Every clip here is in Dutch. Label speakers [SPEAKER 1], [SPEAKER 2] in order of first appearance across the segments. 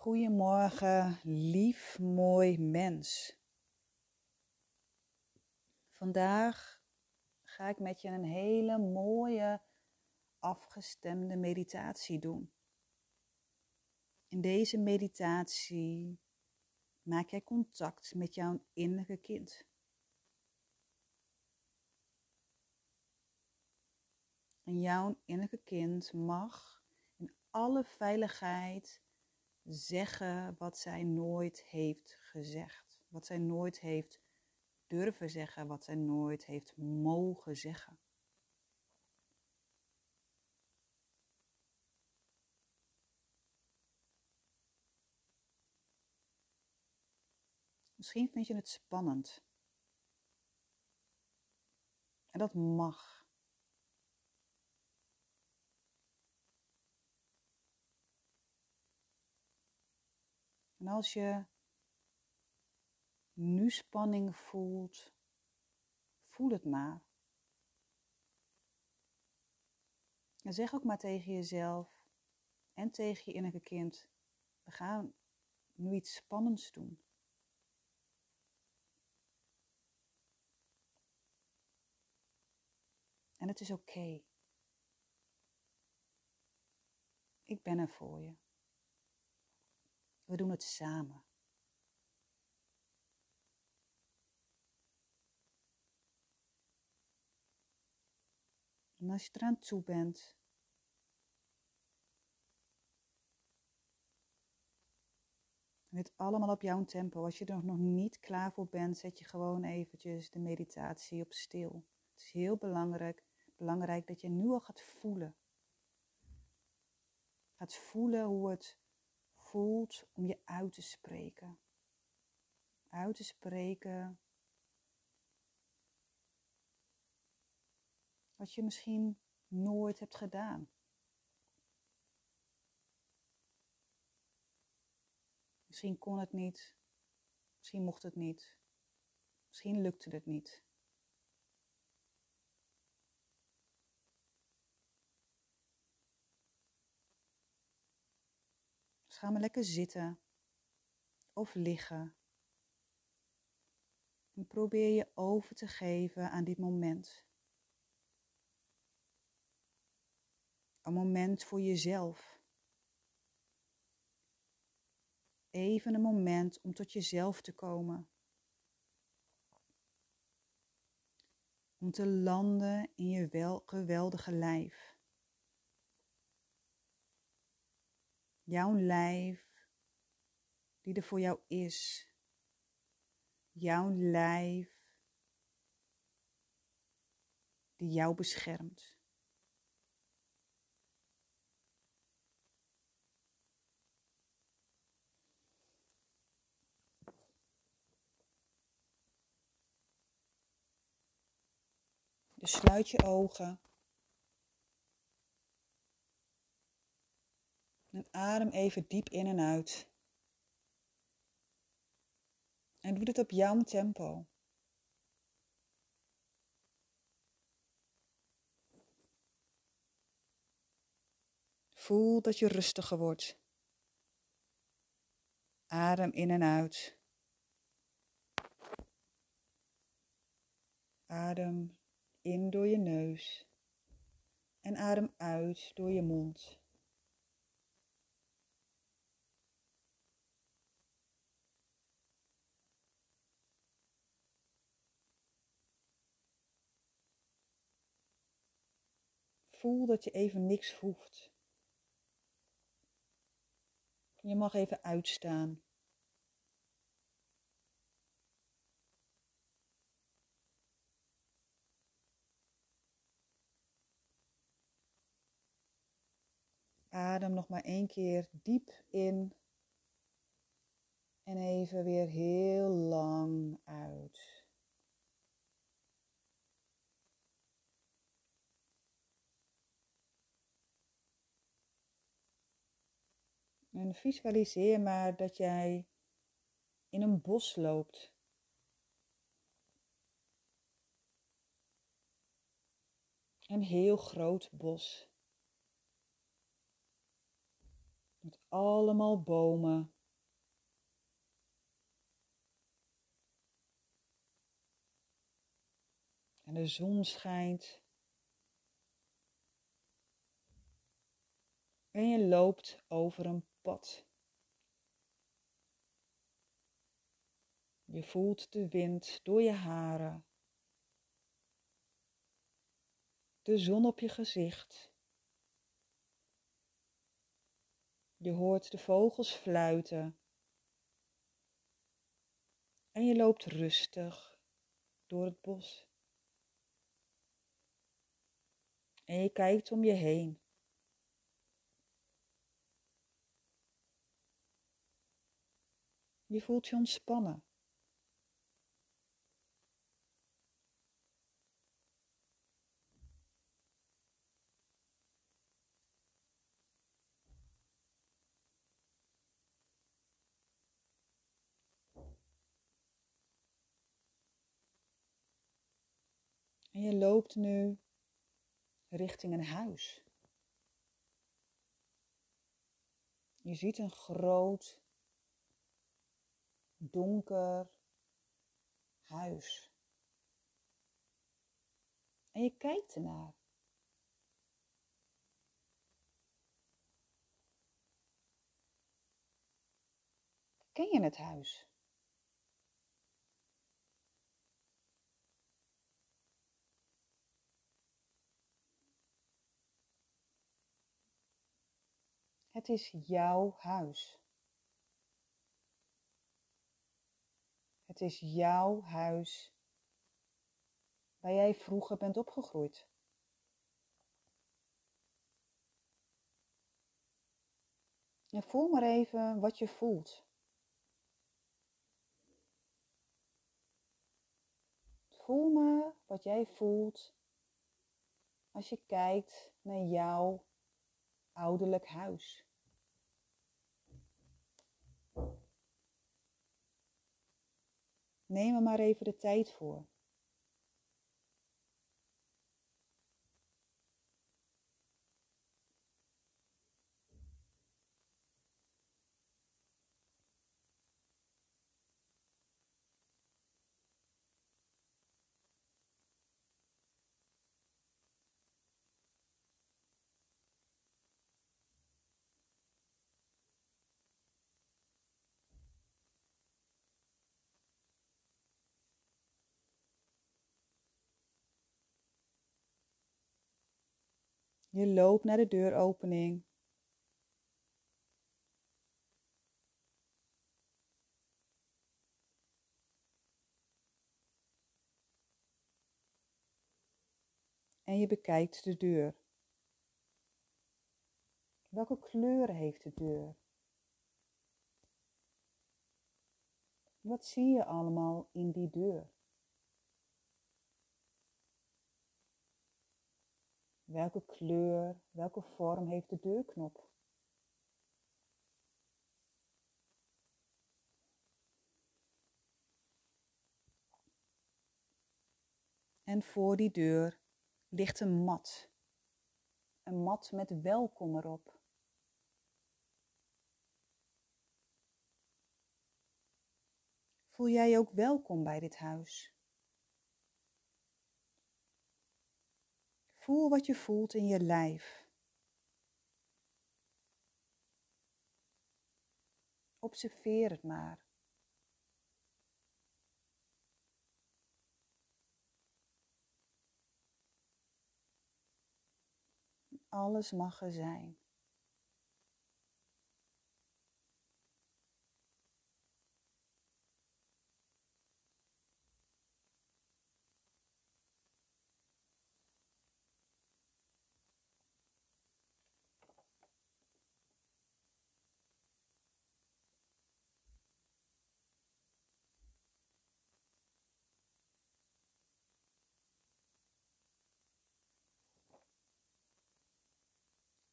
[SPEAKER 1] Goedemorgen, lief, mooi mens. Vandaag ga ik met je een hele mooie, afgestemde meditatie doen. In deze meditatie maak jij contact met jouw innerlijke kind. En jouw innerlijke kind mag in alle veiligheid zeggen wat zij nooit heeft gezegd. Wat zij nooit heeft durven zeggen, wat zij nooit heeft mogen zeggen. Misschien vind je het spannend. En dat mag. En als je nu spanning voelt, voel het maar. En zeg ook maar tegen jezelf en tegen je innerlijke kind: we gaan nu iets spannends doen. En het is oké. Ik ben er voor je. We doen het samen. En als je eraan toe bent, dit allemaal op jouw tempo. Als je er nog niet klaar voor bent, zet je gewoon eventjes de meditatie op stil. Het is heel belangrijk, belangrijk dat je nu al gaat voelen. Gaat voelen hoe het voelt om je uit te spreken. Uit te spreken wat je misschien nooit hebt gedaan. Misschien kon het niet, misschien mocht het niet, misschien lukte het niet. Ga maar lekker zitten of liggen. En probeer je over te geven aan dit moment. Een moment voor jezelf. Even een moment om tot jezelf te komen. Om te landen in je wel geweldige lijf. Jouw lijf die er voor jou is. Jouw lijf die jou beschermt. Dus sluit je ogen. En adem even diep in en uit. En doe dit op jouw tempo. Voel dat je rustiger wordt. Adem in en uit. Adem in door je neus en adem uit door je mond. Voel dat je even niks hoeft. Je mag even uitstaan. Adem nog maar één keer diep in. En even weer heel lang uit. En visualiseer maar dat jij in een bos loopt. Een heel groot bos. Met allemaal bomen. En de zon schijnt. En je loopt over een pad. Je voelt de wind door je haren. De zon op je gezicht. Je hoort de vogels fluiten. En je loopt rustig door het bos. En je kijkt om je heen. Je voelt je ontspannen. En je loopt nu richting een huis. Je ziet een groot, donker huis. En je kijkt ernaar. Ken je het huis? Het is jouw huis. Het is jouw huis waar jij vroeger bent opgegroeid. En voel maar even wat je voelt. Voel maar wat jij voelt als je kijkt naar jouw ouderlijk huis. Neem er maar even de tijd voor. Je loopt naar de deuropening. En je bekijkt de deur. Welke kleuren heeft de deur? Wat zie je allemaal in die deur? Welke kleur, welke vorm heeft de deurknop? En voor die deur ligt een mat. Een mat met welkom erop. Voel jij je ook welkom bij dit huis? Voel wat je voelt in je lijf. Observeer het maar. Alles mag er zijn.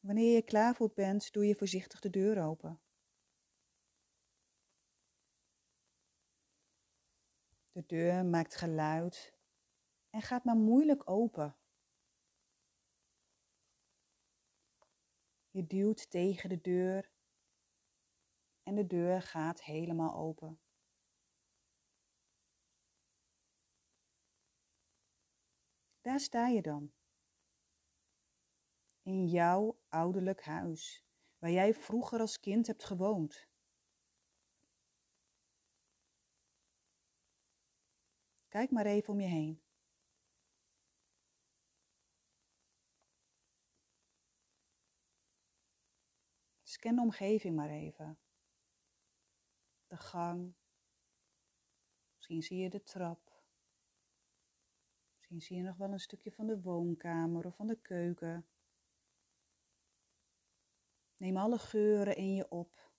[SPEAKER 1] Wanneer je klaar voor bent, doe je voorzichtig de deur open. De deur maakt geluid en gaat maar moeilijk open. Je duwt tegen de deur en de deur gaat helemaal open. Daar sta je dan. In jouw ouderlijk huis, waar jij vroeger als kind hebt gewoond. Kijk maar even om je heen. Scan de omgeving maar even. De gang. Misschien zie je de trap. Misschien zie je nog wel een stukje van de woonkamer of van de keuken. Neem alle geuren in je op.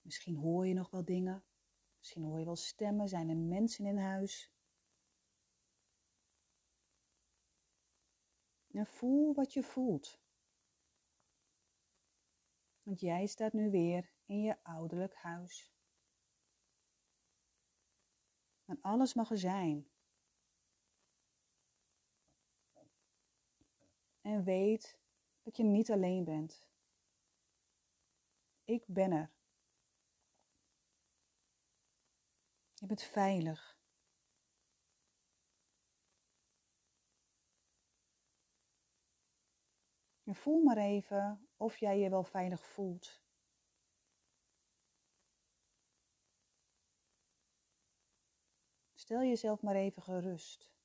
[SPEAKER 1] Misschien hoor je nog wel dingen. Misschien hoor je wel stemmen. Zijn er mensen in huis? En voel wat je voelt. Want jij staat nu weer in je ouderlijk huis. En alles mag er zijn. En weet dat je niet alleen bent. Ik ben er. Je bent veilig. Voel maar even of jij je wel veilig voelt. Stel jezelf maar even gerust.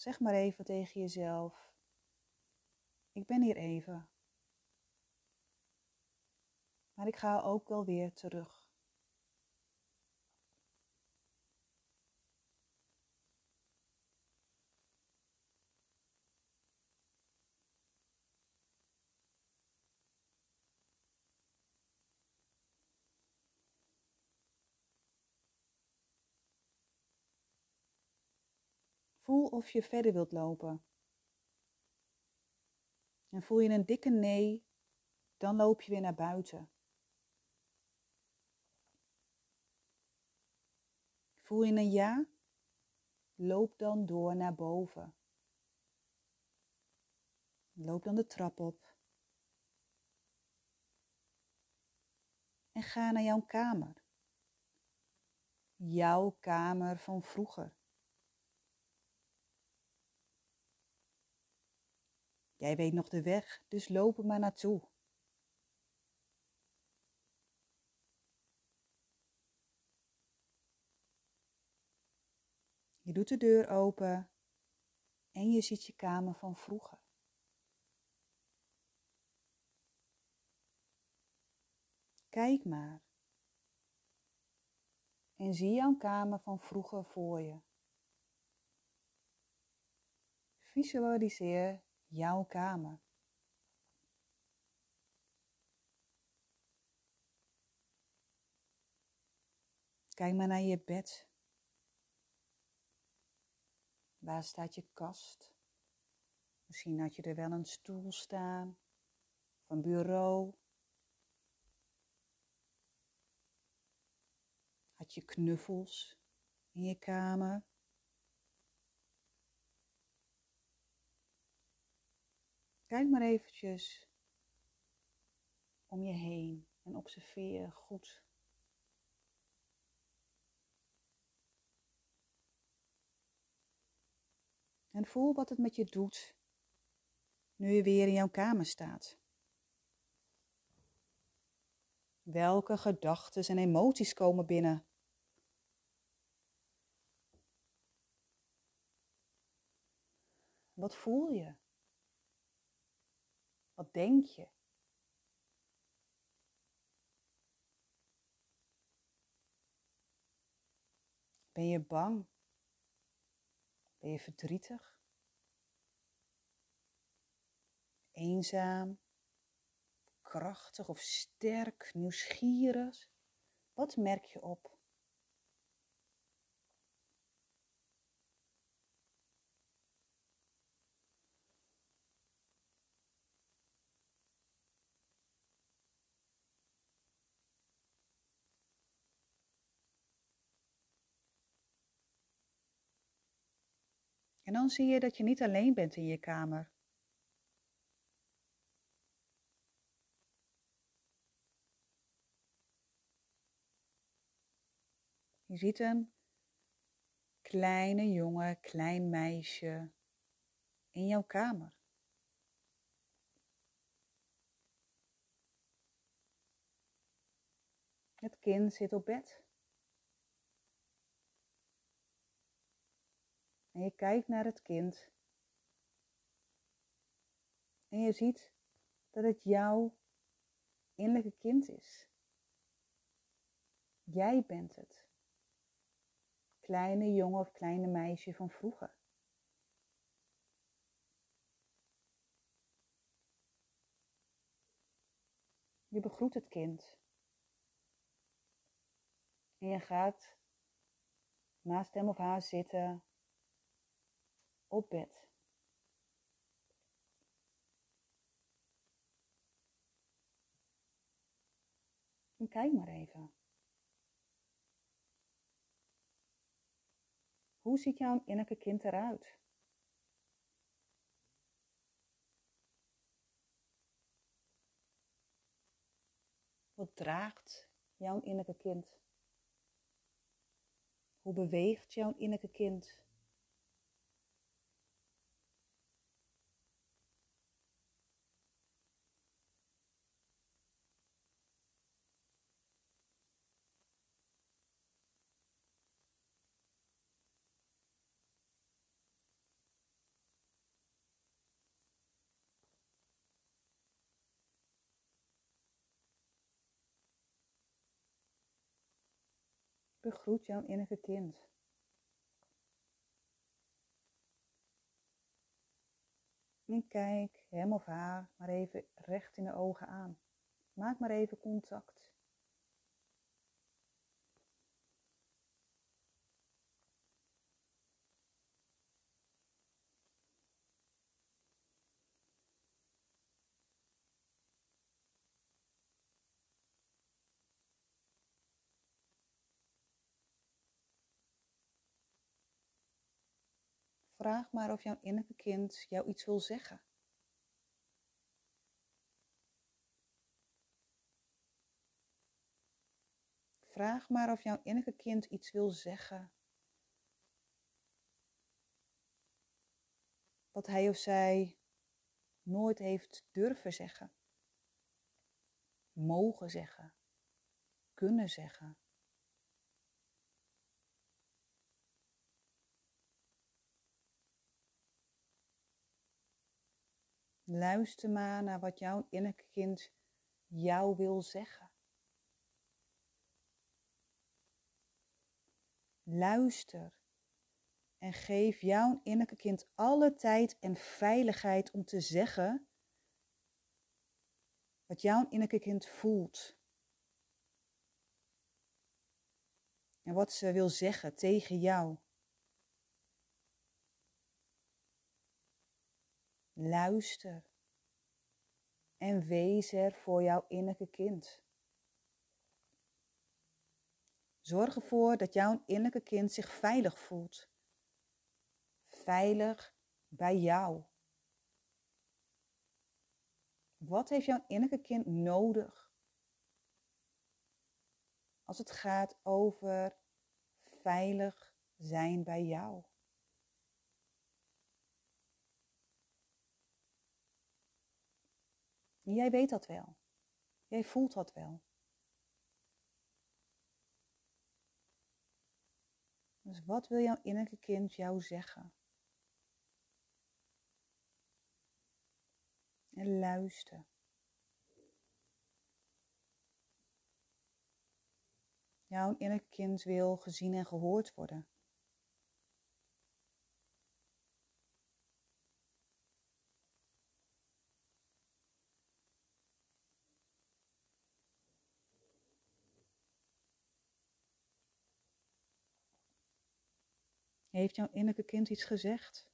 [SPEAKER 1] Zeg maar even tegen jezelf: Ik ben hier even. Maar ik ga ook wel weer terug. Voel of je verder wilt lopen. En voel je een dikke nee, dan loop je weer naar buiten. Voel je een ja? Loop dan door naar boven. Loop dan de trap op. En ga naar jouw kamer. Jouw kamer van vroeger. Jij weet nog de weg, dus loop er maar naartoe. Je doet de deur open en je ziet je kamer van vroeger. Kijk maar. En zie jouw kamer van vroeger voor je. Visualiseer jouw kamer. Kijk maar naar je bed. Waar staat je kast? Misschien had je er wel een stoel staan, of een bureau. Had je knuffels in je kamer? Kijk maar eventjes om je heen en observeer goed. En voel wat het met je doet nu je weer in jouw kamer staat. Welke gedachten en emoties komen binnen? Wat voel je? Wat denk je? Ben je bang? Ben je verdrietig? Eenzaam? Krachtig of sterk? Nieuwsgierig? Wat merk je op? En dan zie je dat je niet alleen bent in je kamer. Je ziet een kleine jongen, klein meisje in jouw kamer. Het kind zit op bed. En je kijkt naar het kind. En je ziet dat het jouw innerlijke kind is. Jij bent het. Kleine jongen of kleine meisje van vroeger. Je begroet het kind. En je gaat naast hem of haar zitten op bed. En kijk maar even. Hoe ziet jouw innerlijke kind eruit? Wat draagt jouw innerlijke kind? Hoe beweegt jouw innerlijke kind? Begroet jouw innerlijke kind. En kijk hem of haar maar even recht in de ogen aan. Maak maar even contact. Vraag maar of jouw innerlijke kind jou iets wil zeggen. Vraag maar of jouw innerlijke kind iets wil zeggen. Wat hij of zij nooit heeft durven zeggen. Mogen zeggen. Kunnen zeggen. Luister maar naar wat jouw innerlijke kind jou wil zeggen. Luister en geef jouw innerlijke kind alle tijd en veiligheid om te zeggen wat jouw innerlijke kind voelt. En wat ze wil zeggen tegen jou. Luister en wees er voor jouw innerlijke kind. Zorg ervoor dat jouw innerlijke kind zich veilig voelt. Veilig bij jou. Wat heeft jouw innerlijke kind nodig? Als het gaat over veilig zijn bij jou. Jij weet dat wel. Jij voelt dat wel. Dus wat wil jouw innerlijke kind jou zeggen? En luister. Jouw innerlijke kind wil gezien en gehoord worden. Heeft jouw innerlijke kind iets gezegd?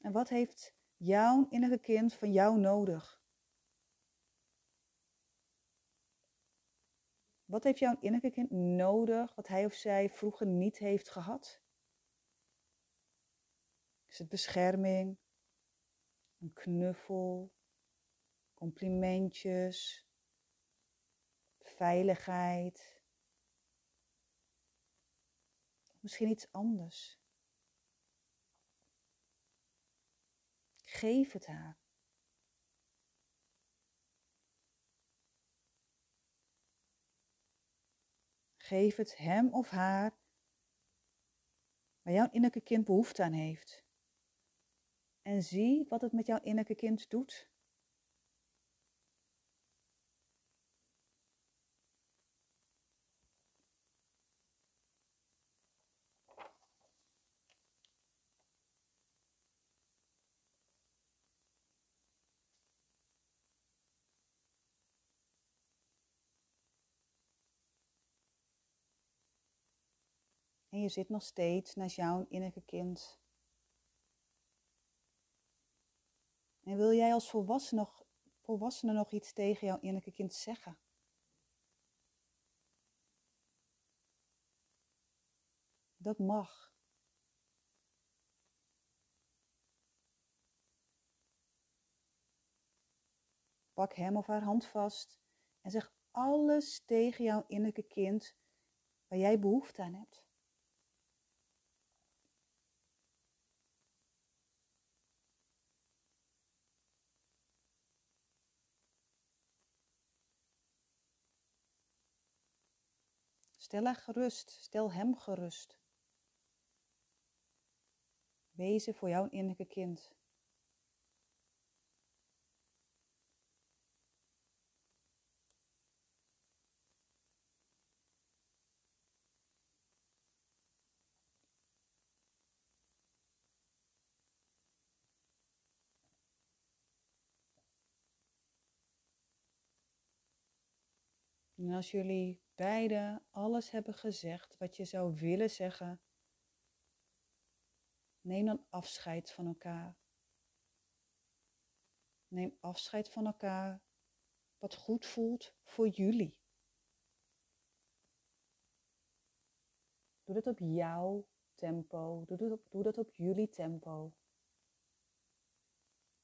[SPEAKER 1] En wat heeft jouw innerlijke kind van jou nodig? Wat heeft jouw innerlijke kind nodig wat hij of zij vroeger niet heeft gehad? Is het bescherming, een knuffel, complimentjes, veiligheid. Misschien iets anders. Geef het haar. Geef het hem of haar waar jouw innerlijke kind behoefte aan heeft. En zie wat het met jouw innerlijke kind doet. En je zit nog steeds naast jouw innerlijke kind. En wil jij als volwassene nog, volwassene nog iets tegen jouw innerlijke kind zeggen? Dat mag. Pak hem of haar hand vast en zeg alles tegen jouw innerlijke kind waar jij behoefte aan hebt. Stel haar gerust, stel hem gerust. Wezen voor jouw innerlijke kind. En als jullie beiden alles hebben gezegd wat je zou willen zeggen, neem dan afscheid van elkaar. Neem afscheid van elkaar wat goed voelt voor jullie. Doe dat op jouw tempo. Doe op, doe dat op jullie tempo.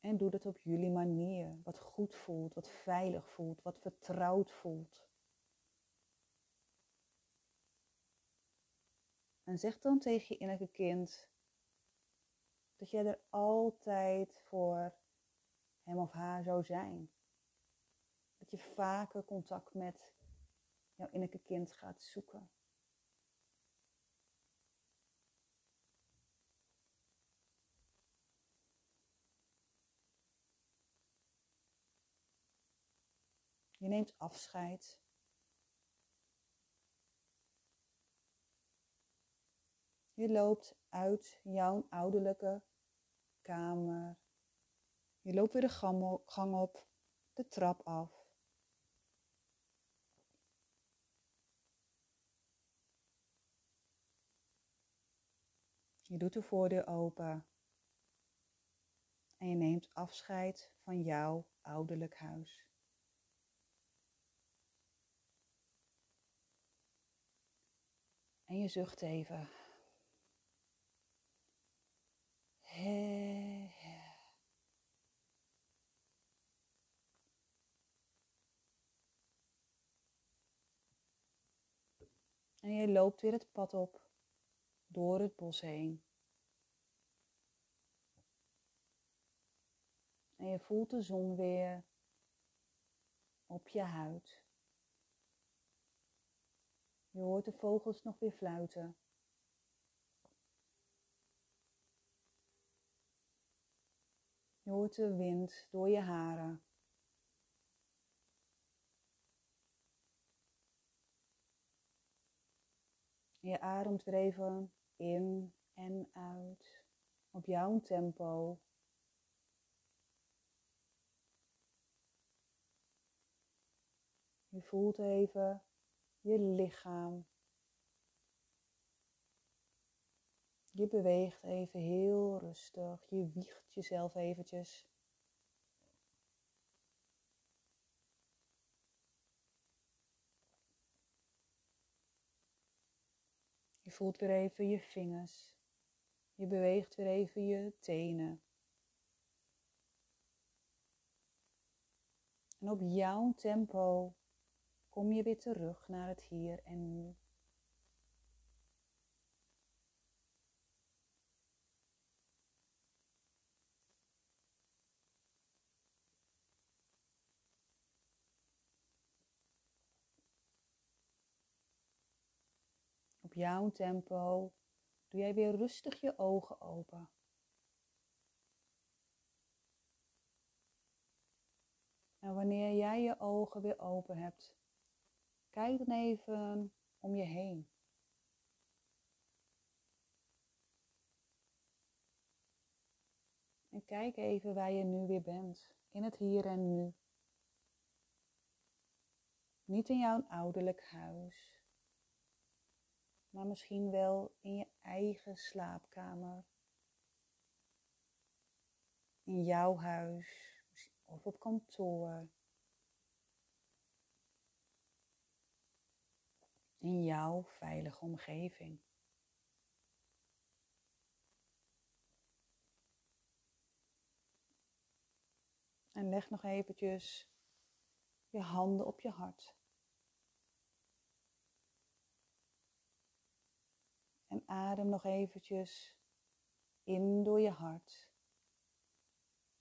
[SPEAKER 1] En doe dat op jullie manier. Wat goed voelt, wat veilig voelt, wat vertrouwd voelt. En zeg dan tegen je innerlijke kind dat jij er altijd voor hem of haar zou zijn. Dat je vaker contact met jouw innerlijke kind gaat zoeken. Je neemt afscheid Je loopt uit jouw ouderlijke kamer. Je loopt weer de gang op, de trap af. Je doet de voordeur open. En je neemt afscheid van jouw ouderlijk huis. En je zucht even. En je loopt weer het pad op, door het bos heen. En je voelt de zon weer op je huid. Je hoort de vogels nog weer fluiten. Je hoort de wind door je haren. Je ademt weer even in en uit op jouw tempo. Je voelt even je lichaam. Je beweegt even heel rustig. Je wiegt jezelf eventjes. Je voelt weer even je vingers. Je beweegt weer even je tenen. En op jouw tempo kom je weer terug naar het hier en nu. Jouw tempo doe jij weer rustig je ogen open. En wanneer jij je ogen weer open hebt, kijk dan even om je heen. En kijk even waar je nu weer bent, in het hier en nu. Niet in jouw ouderlijk huis, maar misschien wel in je eigen slaapkamer. In jouw huis of op kantoor. In jouw veilige omgeving. En leg nog eventjes je handen op je hart. En adem nog eventjes in door je hart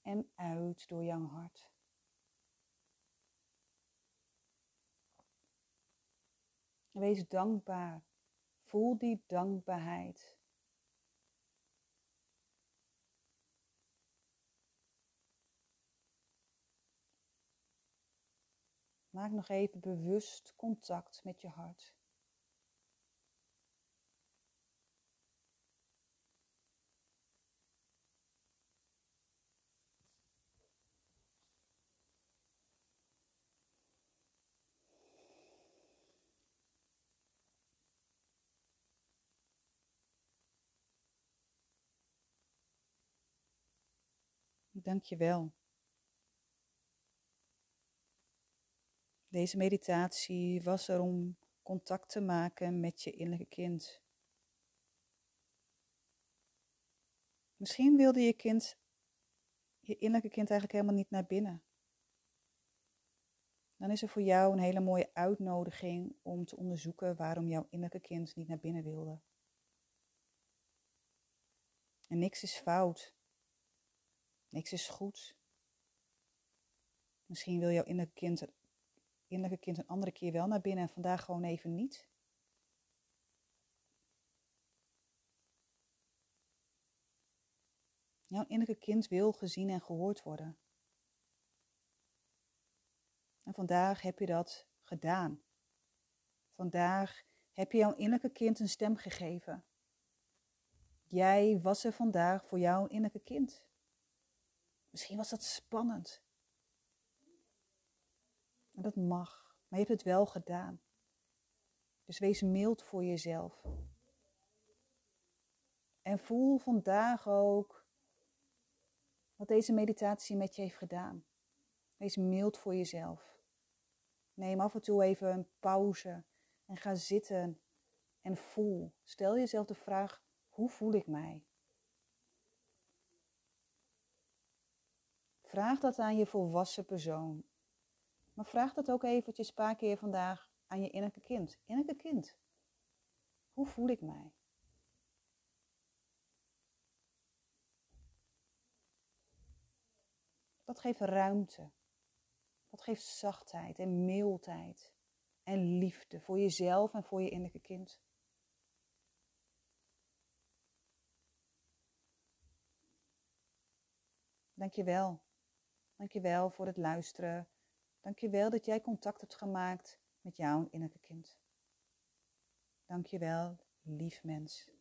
[SPEAKER 1] en uit door jouw hart. Wees dankbaar. Voel die dankbaarheid. Maak nog even bewust contact met je hart. Dank je wel. Deze meditatie was er om contact te maken met je innerlijke kind. Misschien wilde je kind, je innerlijke kind eigenlijk helemaal niet naar binnen. Dan is er voor jou een hele mooie uitnodiging om te onderzoeken waarom jouw innerlijke kind niet naar binnen wilde. En niks is fout. Niks is goed. Misschien wil jouw innerlijke kind, innerlijke kind een andere keer wel naar binnen en vandaag gewoon even niet. Jouw innerlijke kind wil gezien en gehoord worden. En vandaag heb je dat gedaan. Vandaag heb je jouw innerlijke kind een stem gegeven. Jij was er vandaag voor jouw innerlijke kind. Misschien was dat spannend. En dat mag, maar je hebt het wel gedaan. Dus wees mild voor jezelf. En voel vandaag ook wat deze meditatie met je heeft gedaan. Wees mild voor jezelf. Neem af en toe even een pauze en ga zitten en voel. Stel jezelf de vraag: hoe voel ik mij? Vraag dat aan je volwassen persoon. Maar vraag dat ook eventjes een paar keer vandaag aan je innerlijke kind. Innerlijke kind, hoe voel ik mij? Dat geeft ruimte. Dat geeft zachtheid en mildheid en liefde voor jezelf en voor je innerlijke kind. Dankjewel Dankjewel voor het luisteren. Dankjewel dat jij contact hebt gemaakt met jouw innerlijke kind. Dankjewel, lief mens.